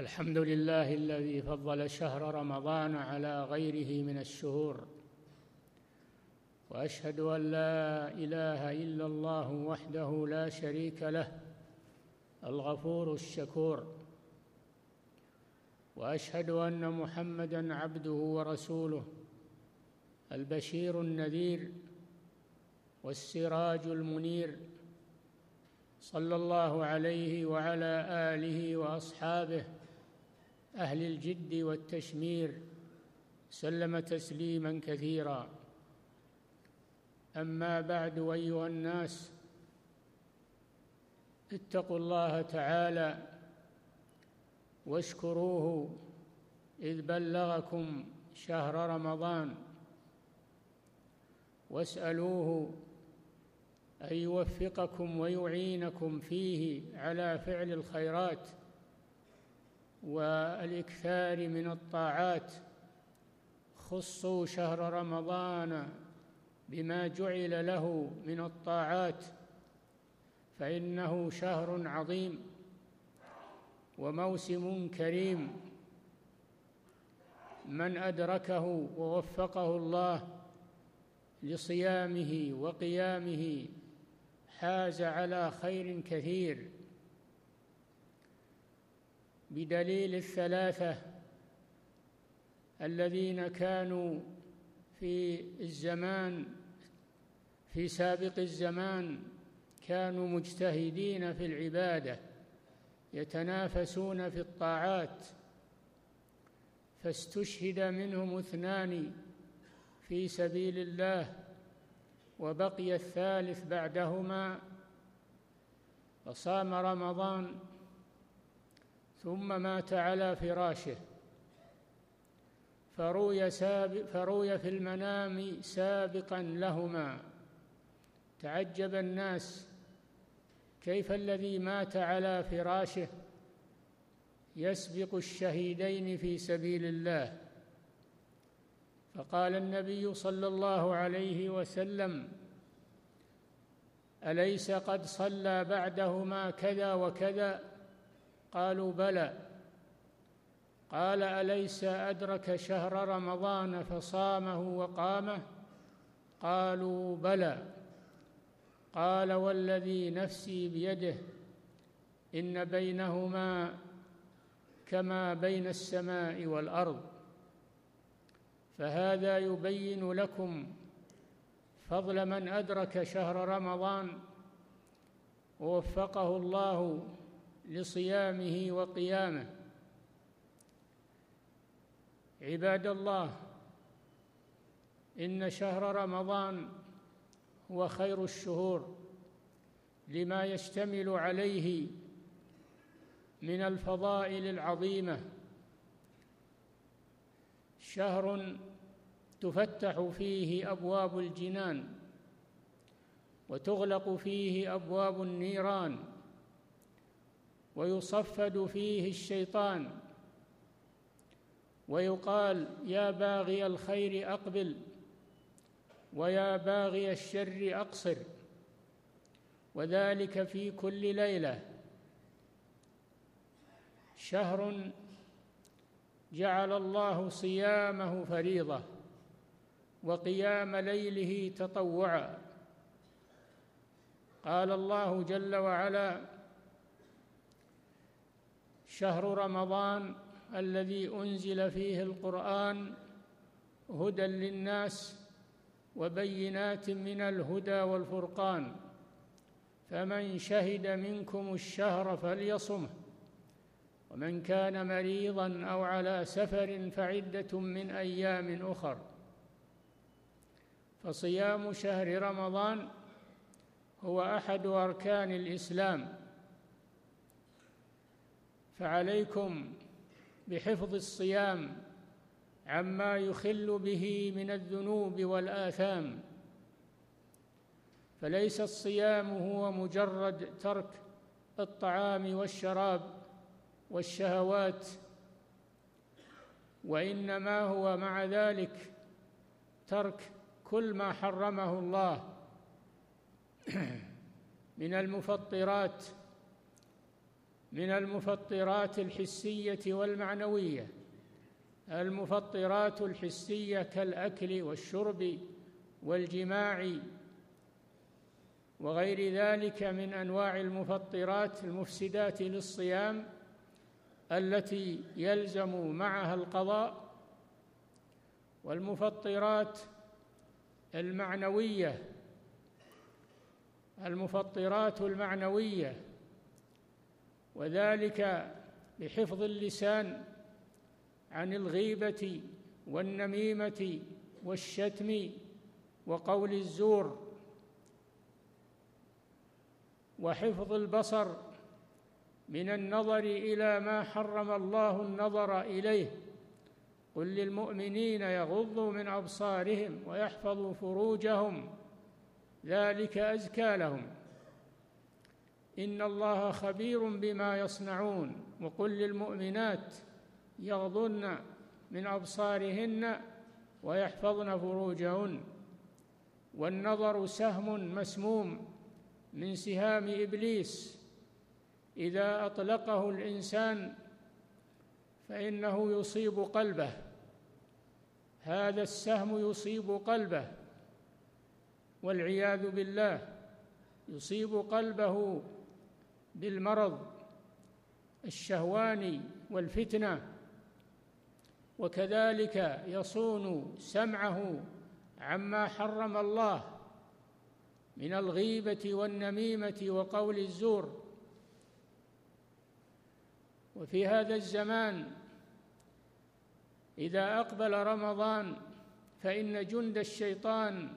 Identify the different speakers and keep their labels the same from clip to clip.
Speaker 1: الحمد لله الذي فضل شهر رمضان على غيره من الشهور. وأشهد أن لا إله إلا الله وحده لا شريك له الغفور الشكور. وأشهد أن محمدا عبده ورسوله البشير النذير والسراج المنير. صلى الله عليه وعلى آله وأصحابه أهل الجد والتشمير سلم تسليما كثيرا. أما بعد أيها الناس اتقوا الله تعالى واشكروه إذ بلغكم شهر رمضان. واسألوه أن يوفقكم ويعينكم فيه على فعل الخيرات. والإكثار من الطاعات خصوا شهر رمضان بما جعل له من الطاعات فإنه شهر عظيم وموسم كريم. من أدركه ووفقه الله لصيامه وقيامه حاز على خير كثير. بدليل الثلاثة الذين كانوا في الزمان في سابق الزمان كانوا مجتهدين في العبادة يتنافسون في الطاعات. فاستشهد منهم اثنان في سبيل الله وبقي الثالث بعدهما. فصام رمضان ثم مات على فراشه. فروي, سابق فروي في المنام سابقا لهما. تعجب الناس. كيف الذي مات على فراشه؟ يسبق الشهيدين في سبيل الله. فقال النبي صلى الله عليه وسلم أليس قد صلى بعدهما كذا وكذا؟ قالوا بلى. قال أليس أدرك شهر رمضان فصامه وقامه؟ قالوا بلى. قال والذي نفسي بيده إن بينهما كما بين السماء والأرض. فهذا يبين لكم فضل من أدرك شهر رمضان. ووفقه الله لصيامه وقيامه. عباد الله إن شهر رمضان هو خير الشهور لما يشتمل عليه من الفضائل العظيمة. شهر تفتح فيه أبواب الجنان وتغلق فيه أبواب النيران ويصفد فيه الشيطان. ويقال يا باغي الخير أقبل ويا باغي الشر أقصر. وذلك في كل ليلة. شهر جعل الله صيامه فريضة وقيام ليله تطوعا. قال الله جل وعلا شهر رمضان الذي أنزل فيه القرآن هدى للناس وبينات من الهدى والفرقان فمن شهد منكم الشهر فليصمه ومن كان مريضا أو على سفر فعدة من أيام أخر. فصيام شهر رمضان هو أحد أركان الإسلام. فعليكم بحفظ الصيام عما يخل به من الذنوب والآثام. فليس الصيام هو مجرد ترك الطعام والشراب والشهوات وإنما هو مع ذلك ترك كل ما حرمه الله من المفطرات من المفطرات الحسية والمعنوية. المفطرات الحسية كالأكل والشرب والجماع وغير ذلك من أنواع المفطرات المفسدات للصيام التي يلزم معها القضاء. والمفطرات المعنوية المفطرات المعنوية وذلك بحفظ اللسان عن الغيبة والنميمة والشتم وقول الزور وحفظ البصر من النظر إلى ما حرم الله النظر إليه قل للمؤمنين يغضوا من أبصارهم ويحفظوا فروجهم ذلك أزكى لهم إن الله خبير بما يصنعون وقل للمؤمنات يغضن من أبصارهن ويحفظن فروجهن والنظر سهم مسموم من سهام إبليس إذا أطلقه الإنسان فإنه يصيب قلبه هذا السهم يصيب قلبه والعياذ بالله يصيب قلبه بالمرض الشهواني والفتنة وكذلك يصون سمعه عما حرم الله من الغيبة والنميمة وقول الزور. وفي هذا الزمان إذا أقبل رمضان فإن جند الشيطان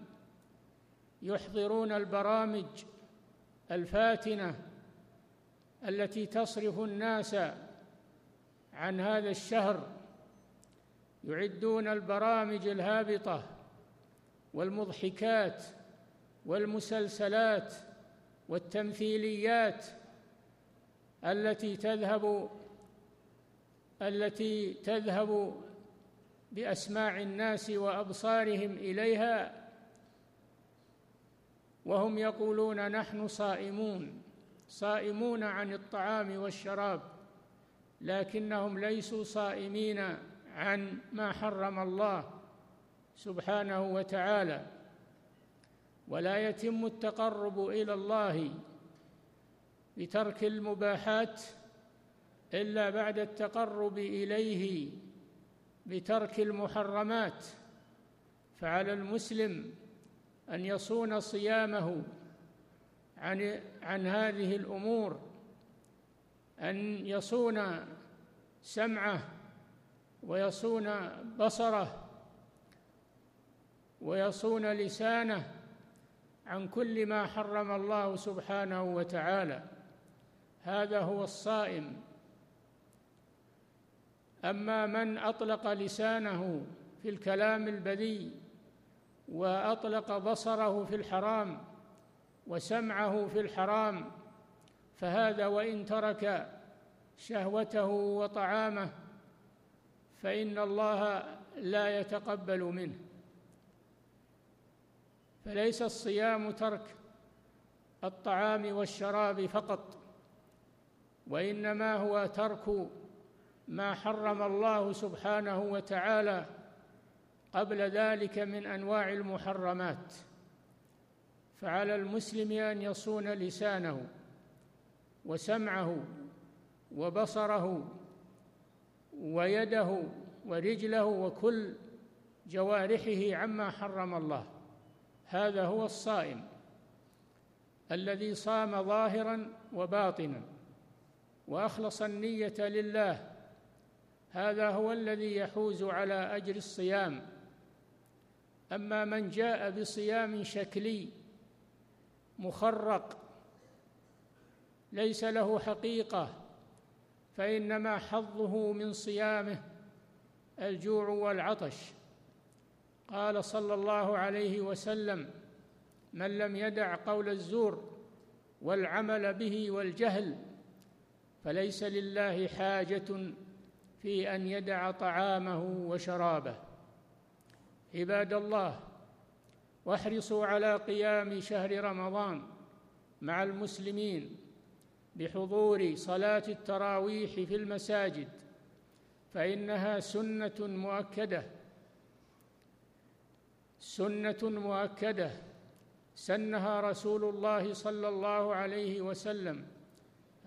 Speaker 1: يحضرون البرامج الفاتنة التي تصرف الناس عن هذا الشهر يعدون البرامج الهابطة والمضحكات والمسلسلات والتمثيليات التي تذهب التي تذهب بأسماع الناس وأبصارهم إليها وهم يقولون نحن صائمون. صائمون عن الطعام والشراب لكنهم ليسوا صائمين عن ما حرم الله سبحانه وتعالى. ولا يتم التقرب إلى الله بترك المباحات إلا بعد التقرب إليه بترك المحرمات. فعلى المسلم أن يصون صيامه عن عن هذه الأمور أن يصون سمعه ويصون بصره ويصون لسانه عن كل ما حرم الله سبحانه وتعالى. هذا هو الصائم. أما من أطلق لسانه في الكلام البذيء وأطلق بصره في الحرام وسمعه في الحرام فهذا وإن ترك شهوته وطعامه فإن الله لا يتقبل منه. فليس الصيام ترك الطعام والشراب فقط وإنما هو ترك ما حرم الله سبحانه وتعالى قبل ذلك من أنواع المحرمات. فعلى المسلم أن يصون لسانه وسمعه وبصره ويده ورجله وكل جوارحه عما حرم الله. هذا هو الصائم الذي صام ظاهرا وباطنا وأخلص النية لله. هذا هو الذي يحوز على أجر الصيام. أما من جاء بصيام شكلي مخرق ليس له حقيقة فإنما حظه من صيامه الجوع والعطش. قال صلى الله عليه وسلم من لم يدع قول الزور والعمل به والجهل فليس لله حاجة في أن يدع طعامه وشرابه. عباد الله واحرصوا على قيام شهر رمضان مع المسلمين بحضور صلاة التراويح في المساجد فإنها سنة مؤكدة. سنة مؤكدة. سنها رسول الله صلى الله عليه وسلم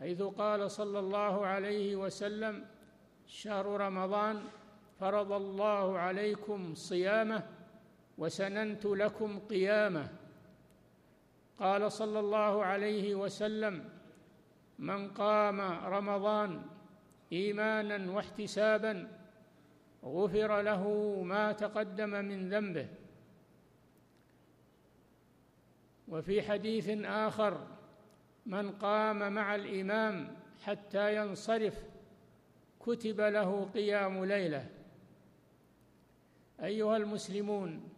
Speaker 1: حيث قال صلى الله عليه وسلم شهر رمضان فرض الله عليكم صيامه وسننت لكم قيامه. قال صلى الله عليه وسلم من قام رمضان إيمانا واحتسابا غفر له ما تقدم من ذنبه. وفي حديث آخر من قام مع الإمام حتى ينصرف كتب له قيام ليلة. أيها المسلمون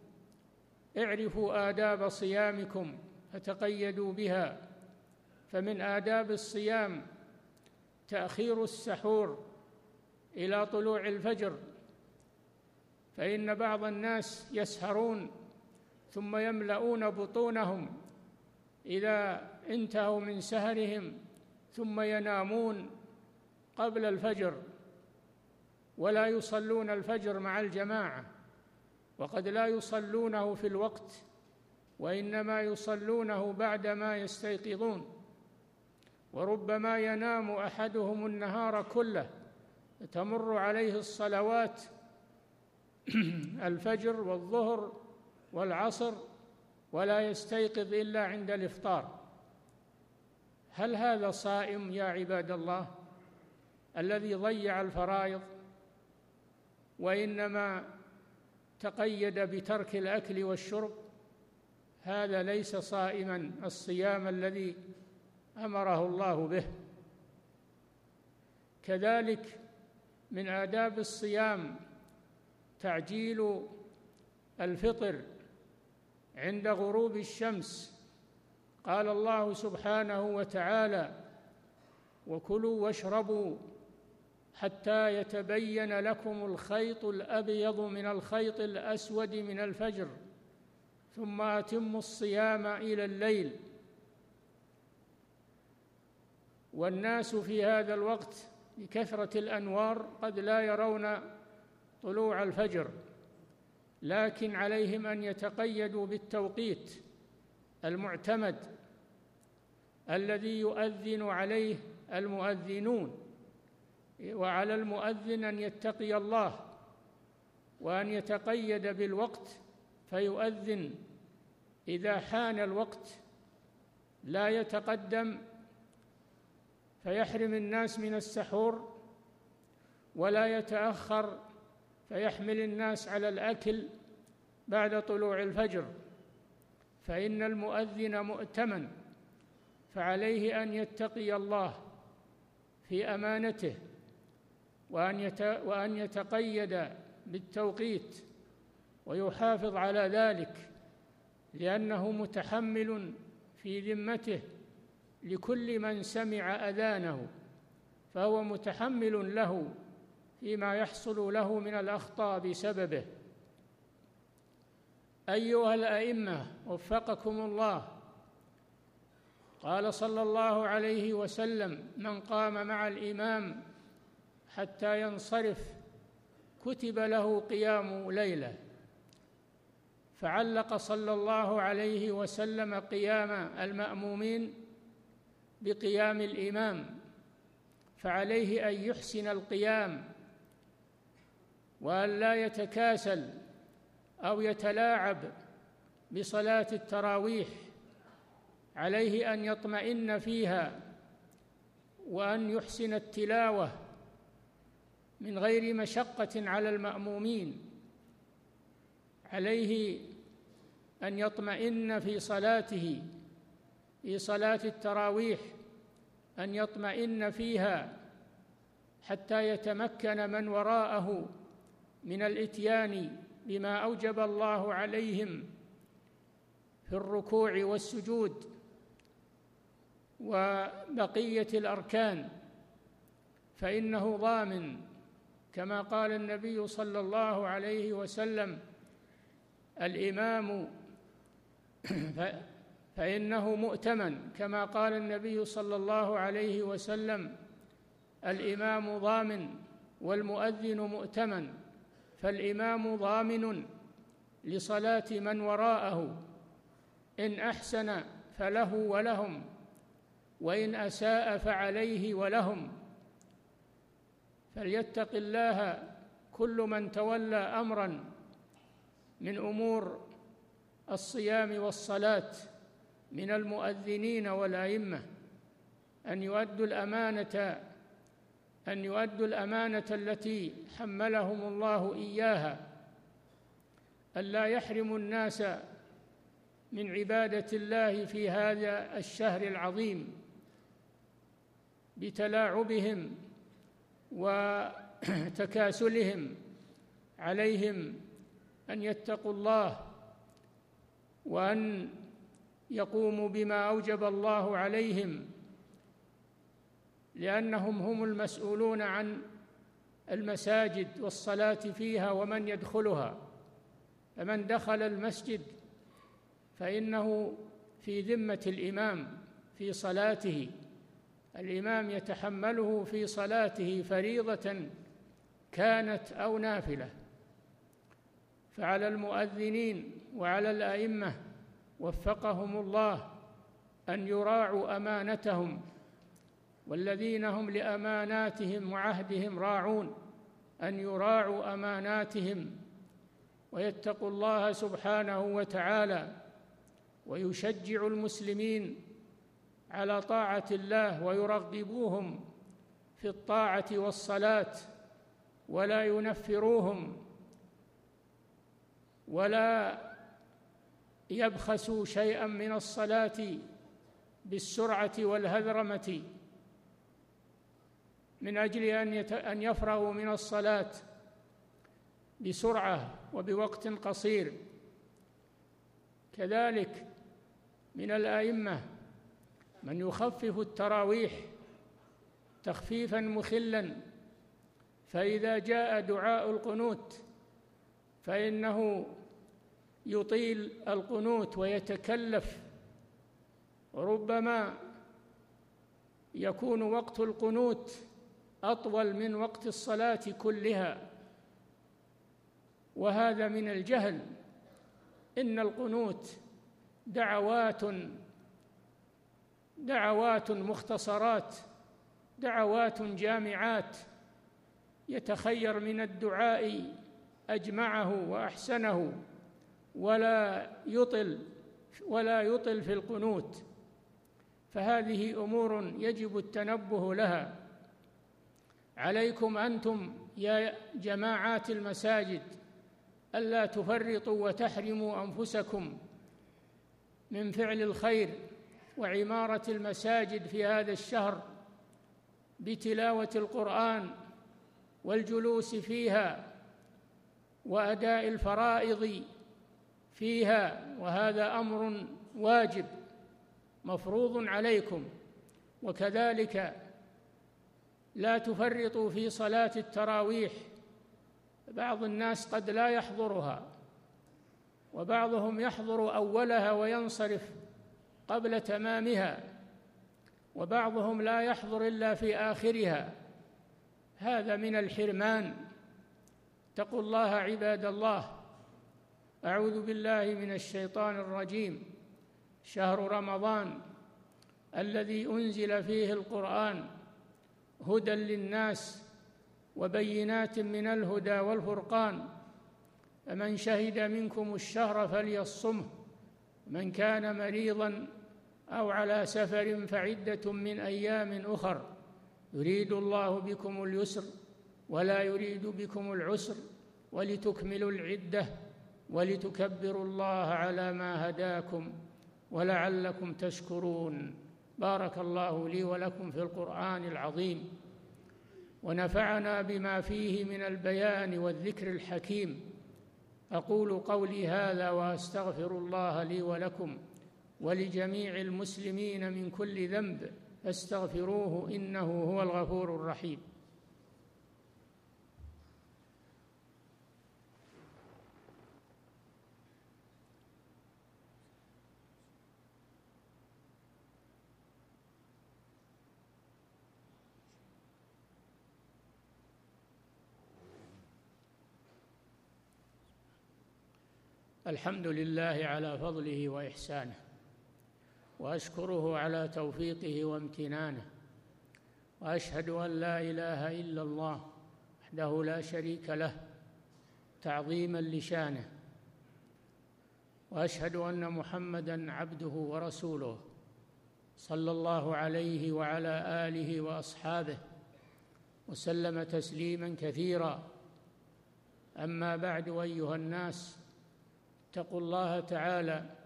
Speaker 1: اعرفوا آداب صيامكم فتقيدوا بها. فمن آداب الصيام تأخير السحور إلى طلوع الفجر. فإن بعض الناس يسهرون ثم يملؤون بطونهم إذا انتهوا من سهرهم ثم ينامون قبل الفجر ولا يصلون الفجر مع الجماعة. وقد لا يصلونه في الوقت وإنما يصلونه بعدما يستيقظون. وربما ينام أحدهم النهار كله تمر عليه الصلوات الفجر والظهر والعصر ولا يستيقظ إلا عند الإفطار. هل هذا صائم يا عباد الله الذي ضيع الفرائض؟ وإنما تقيد بترك الأكل والشرب هذا ليس صائما الصيام الذي أمره الله به. كذلك من آداب الصيام تعجيل الفطر عند غروب الشمس. قال الله سبحانه وتعالى وكلوا واشربوا حتى يتبين لكم الخيط الأبيض من الخيط الأسود من الفجر ثم أتموا الصيام إلى الليل. والناس في هذا الوقت بكثرة الأنوار قد لا يرون طلوع الفجر لكن عليهم أن يتقيدوا بالتوقيت المعتمد الذي يؤذن عليه المؤذنون. وعلى المؤذن أن يتقي الله وأن يتقيد بالوقت فيؤذن. إذا حان الوقت لا يتقدم فيحرم الناس من السحور ولا يتأخر فيحمل الناس على الأكل بعد طلوع الفجر. فإن المؤذن مؤتمن فعليه أن يتقي الله في أمانته. وأن وأن يتقيد بالتوقيت ويحافظ على ذلك لأنه متحمل في ذمته لكل من سمع أذانه فهو متحمل له فيما يحصل له من الأخطاء بسببه. أيها الأئمة وفقكم الله. قال صلى الله عليه وسلم من قام مع الإمام حتى ينصرف. كتب له قيام ليلة. فعلق صلى الله عليه وسلم قيام المأمومين بقيام الإمام. فعليه أن يحسن القيام وأن لا يتكاسل أو يتلاعب بصلاة التراويح. عليه أن يطمئن فيها وأن يحسن التلاوة. من غير مشقة على المأمومين. عليه أن يطمئن في صلاته في صلاة التراويح أن يطمئن فيها حتى يتمكن من وراءه من الإتيان بما أوجب الله عليهم في الركوع والسجود وبقية الأركان. فإنه ضامن كما قال النبي صلى الله عليه وسلم الإمام فإنه مؤتمن. كما قال النبي صلى الله عليه وسلم الإمام ضامن والمؤذن مؤتمن فالإمام ضامن لصلاة من وراءه. إن أحسن فله ولهم وإن أساء فعليه ولهم. فليتق الله كل من تولى امرا من أمور الصيام والصلاة من المؤذنين والأئمة. أن يؤدوا الأمانة أن يؤدوا الأمانة التي حملهم الله إياها. الا يحرموا الناس من عبادة الله في هذا الشهر العظيم بتلاعبهم وتكاسلهم عليهم أن يتقوا الله وأن يقوموا بما أوجب الله عليهم لأنهم هم المسؤولون عن المساجد والصلاة فيها ومن يدخلها. فمن دخل المسجد فإنه في ذمة الإمام في صلاته. الإمام يتحمله في صلاته فريضة كانت أو نافلة. فعلى المؤذنين وعلى الأئمة وفقهم الله أن يراعوا أمانتهم والذين هم لأماناتهم وعهدهم راعون أن يراعوا أماناتهم ويتقوا الله سبحانه وتعالى ويشجع المسلمين على طاعة الله ويرغبوهم في الطاعة والصلاة ولا ينفروهم ولا يبخسوا شيئا من الصلاة بالسرعة والهذرمة من أجل أن أن يفرغوا من الصلاة بسرعة وبوقت قصير. كذلك من الأئمة من يخفف التراويح تخفيفا مخلا فإذا جاء دعاء القنوت فإنه يطيل القنوت ويتكلف. وربما يكون وقت القنوت أطول من وقت الصلاة كلها. وهذا من الجهل إن القنوت دعوات دعوات مختصرات دعوات جامعات يتخير من الدعاء أجمعه وأحسنه ولا يطل ولا يطل في القنوت. فهذه أمور يجب التنبه لها. عليكم أنتم يا جماعات المساجد ألا تفرطوا وتحرموا أنفسكم من فعل الخير وعمارة المساجد في هذا الشهر بتلاوة القرآن والجلوس فيها وأداء الفرائض فيها وهذا أمر واجب مفروض عليكم. وكذلك لا تفرطوا في صلاة التراويح بعض الناس قد لا يحضرها وبعضهم يحضر أولها وينصرف. قبل تمامها وبعضهم لا يحضر إلا في آخرها. هذا من الحرمان. اتقوا الله عباد الله. أعوذ بالله من الشيطان الرجيم. شهر رمضان الذي أنزل فيه القرآن هدى للناس وبينات من الهدى والفرقان. فمن شهد منكم الشهر فليصمه. من كان مريضا أو على سفر فعدة من أيام أخر. يريد الله بكم اليسر ولا يريد بكم العسر ولتكملوا العدة ولتكبروا الله على ما هداكم ولعلكم تشكرون. بارك الله لي ولكم في القرآن العظيم. ونفعنا بما فيه من البيان والذكر الحكيم. أقول قولي هذا وأستغفر الله لي ولكم. ولجميع المسلمين من كل ذنب فاستغفروه إنه هو الغفور الرحيم. الحمد لله على فضله وإحسانه. وأشكره على توفيقه وامتنانه وأشهد أن لا إله إلا الله وحده لا شريك له تعظيما لشانه وأشهد أن محمدا عبده ورسوله صلى الله عليه وعلى آله وأصحابه وسلم تسليما كثيرا. أما بعد أيها الناس اتقوا الله تعالى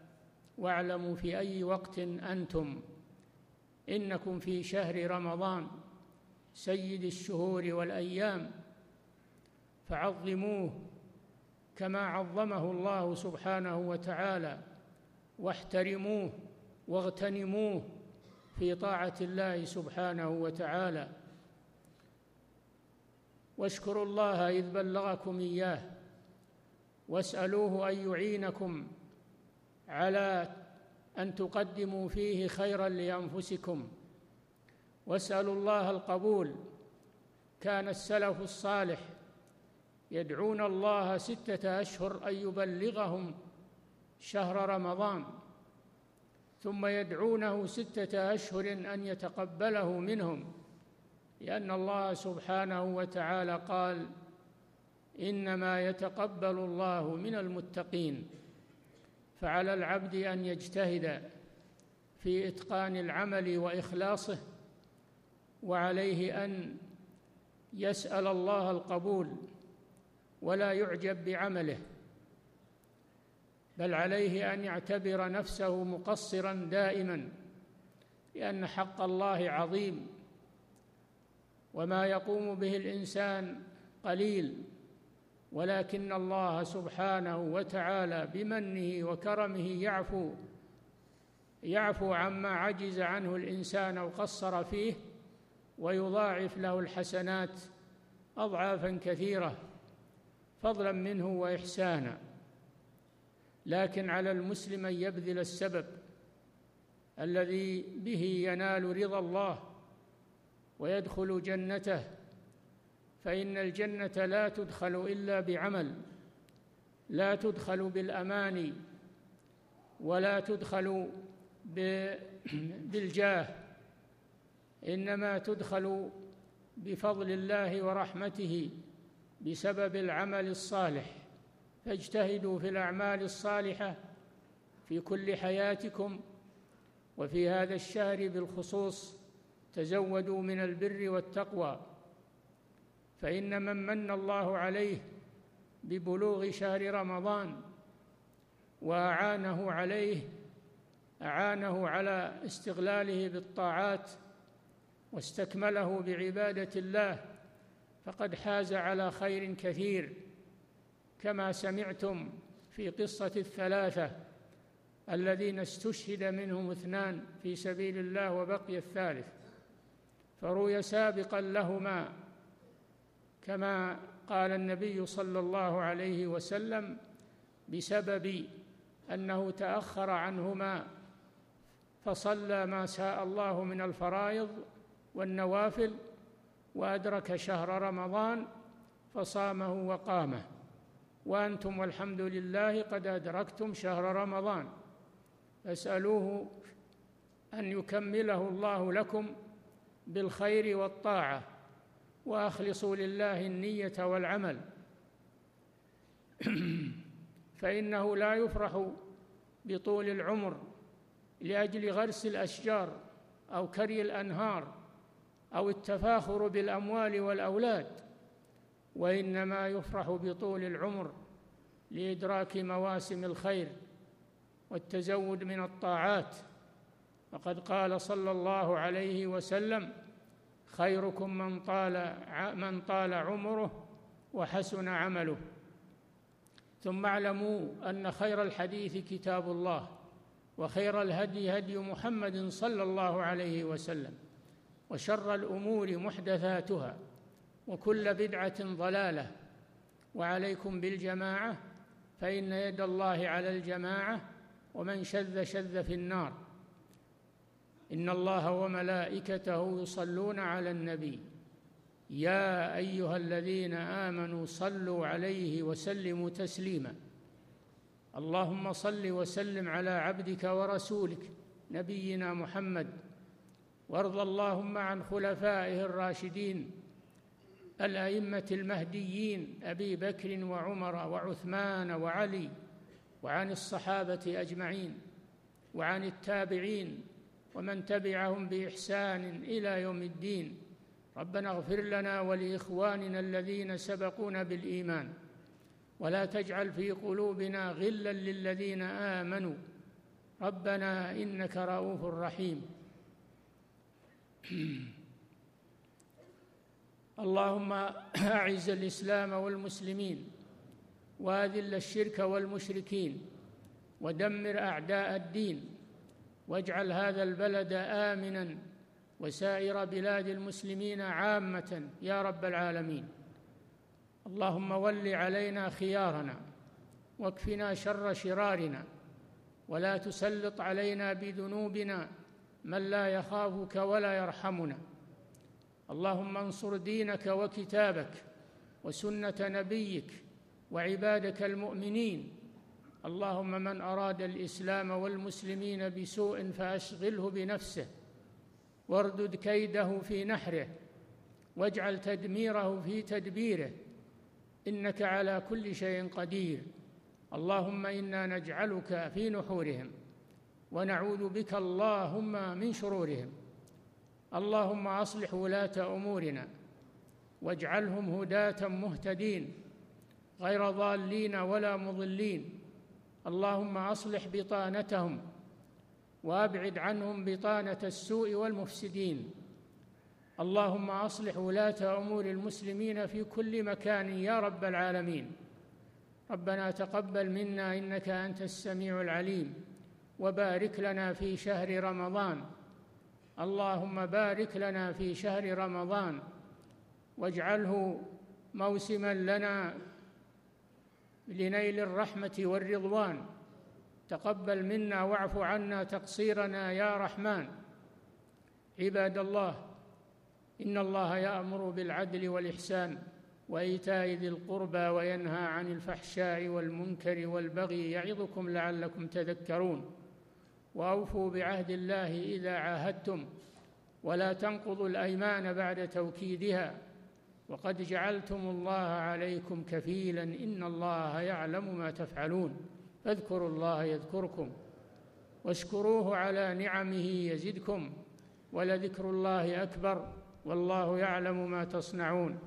Speaker 1: واعلموا في أي وقت أنتم. إنكم في شهر رمضان سيد الشهور والأيام. فعظموه كما عظمه الله سبحانه وتعالى واحترموه واغتنموه في طاعة الله سبحانه وتعالى. واشكروا الله إذ بلغكم إياه واسألوه أن يعينكم على أن تقدموا فيه خيرا لأنفسكم. واسألوا الله القبول. كان السلف الصالح يدعون الله ستة أشهر أن يبلغهم شهر رمضان ثم يدعونه ستة أشهر أن يتقبله منهم لأن الله سبحانه وتعالى قال إنما يتقبل الله من المتقين. فعلى العبد أن يجتهد في إتقان العمل وإخلاصه وعليه أن يسأل الله القبول ولا يعجب بعمله بل عليه أن يعتبر نفسه مقصرا دائما لأن حق الله عظيم وما يقوم به الإنسان قليل. ولكن الله سبحانه وتعالى بمنه وكرمه يعفو يعفو عما عجز عنه الإنسان أو قصر فيه ويضاعف له الحسنات اضعافا كثيرة فضلا منه واحسانا. لكن على المسلم أن يبذل السبب الذي به ينال رضا الله ويدخل جنته فإن الجنة لا تدخل إلا بعمل لا تدخل بالاماني ولا تدخل بالجاه إنما تدخل بفضل الله ورحمته بسبب العمل الصالح. فاجتهدوا في الأعمال الصالحة في كل حياتكم وفي هذا الشهر بالخصوص تزودوا من البر والتقوى. فإن من من الله عليه ببلوغ شهر رمضان وأعانه عليه أعانه على استغلاله بالطاعات واستكمله بعبادة الله فقد حاز على خير كثير. كما سمعتم في قصة الثلاثة الذين استشهد منهم اثنان في سبيل الله وبقي الثالث فروي سابقا لهما كما قال النبي صلى الله عليه وسلم بسبب أنه تأخر عنهما فصلى ما شاء الله من الفرائض والنوافل وأدرك شهر رمضان فصامه وقامه. وأنتم والحمد لله قد أدركتم شهر رمضان. فاسألوه أن يكمله الله لكم بالخير والطاعة. وأخلصوا لله النية والعمل. فإنه لا يفرح بطول العمر لأجل غرس الأشجار أو كري الأنهار أو التفاخر بالأموال والأولاد وإنما يفرح بطول العمر لإدراك مواسم الخير والتزود من الطاعات. وقد قال صلى الله عليه وسلم خيركم من طال من طال عمره وحسن عمله. ثم اعلموا أن خير الحديث كتاب الله وخير الهدي هدي محمد صلى الله عليه وسلم وشر الأمور محدثاتها وكل بدعة ضلالة. وعليكم بالجماعة فإن يد الله على الجماعة ومن شذ شذ في النار. إن الله وملائكته يصلون على النبي. يا أيها الذين آمنوا صلوا عليه وسلموا تسليما. اللهم صل وسلم على عبدك ورسولك نبينا محمد. وارض اللهم عن خلفائه الراشدين الأئمة المهديين أبي بكر وعمر وعثمان وعلي وعن الصحابة أجمعين وعن التابعين ومن تبعهم بإحسان إلى يوم الدين. ربنا اغفر لنا ولإخواننا الذين سبقونا بالإيمان. ولا تجعل في قلوبنا غلا للذين آمنوا. ربنا إنك رؤوف رحيم. اللهم أعز الإسلام والمسلمين وأذل الشرك والمشركين ودمر أعداء الدين واجعل هذا البلد آمنا وسائر بلاد المسلمين عامة يا رب العالمين. اللهم ول علينا خيارنا واكفنا شر شرارنا ولا تسلط علينا بذنوبنا من لا يخافك ولا يرحمنا. اللهم انصر دينك وكتابك وسنة نبيك وعبادك المؤمنين اللهم من أراد الإسلام والمسلمين بسوء فأشغله بنفسه واردد كيده في نحره واجعل تدميره في تدبيره إنك على كل شيء قدير. اللهم إنا نجعلك في نحورهم ونعوذ بك اللهم من شرورهم. اللهم أصلح ولاة أمورنا واجعلهم هداة مهتدين غير ضالين ولا مضلين. اللهم اصلح بطانتهم وابعد عنهم بطانة السوء والمفسدين. اللهم اصلح ولاة امور المسلمين في كل مكان يا رب العالمين. ربنا تقبل منا انك انت السميع العليم وبارك لنا في شهر رمضان. اللهم بارك لنا في شهر رمضان واجعله موسما لنا لنيل الرحمة والرضوان. تقبل منا واعف عنا تقصيرنا يا رحمن. عباد الله إن الله يأمر بالعدل والإحسان وإيتاء ذي القربى وينهى عن الفحشاء والمنكر والبغي يعظكم لعلكم تذكرون. وأوفوا بعهد الله إذا عاهدتم. ولا تنقضوا الأيمان بعد توكيدها. وقد جعلتم الله عليكم كفيلا إن الله يعلم ما تفعلون. فاذكروا الله يذكركم واشكروه على نعمه يزدكم ولذكر الله أكبر والله يعلم ما تصنعون.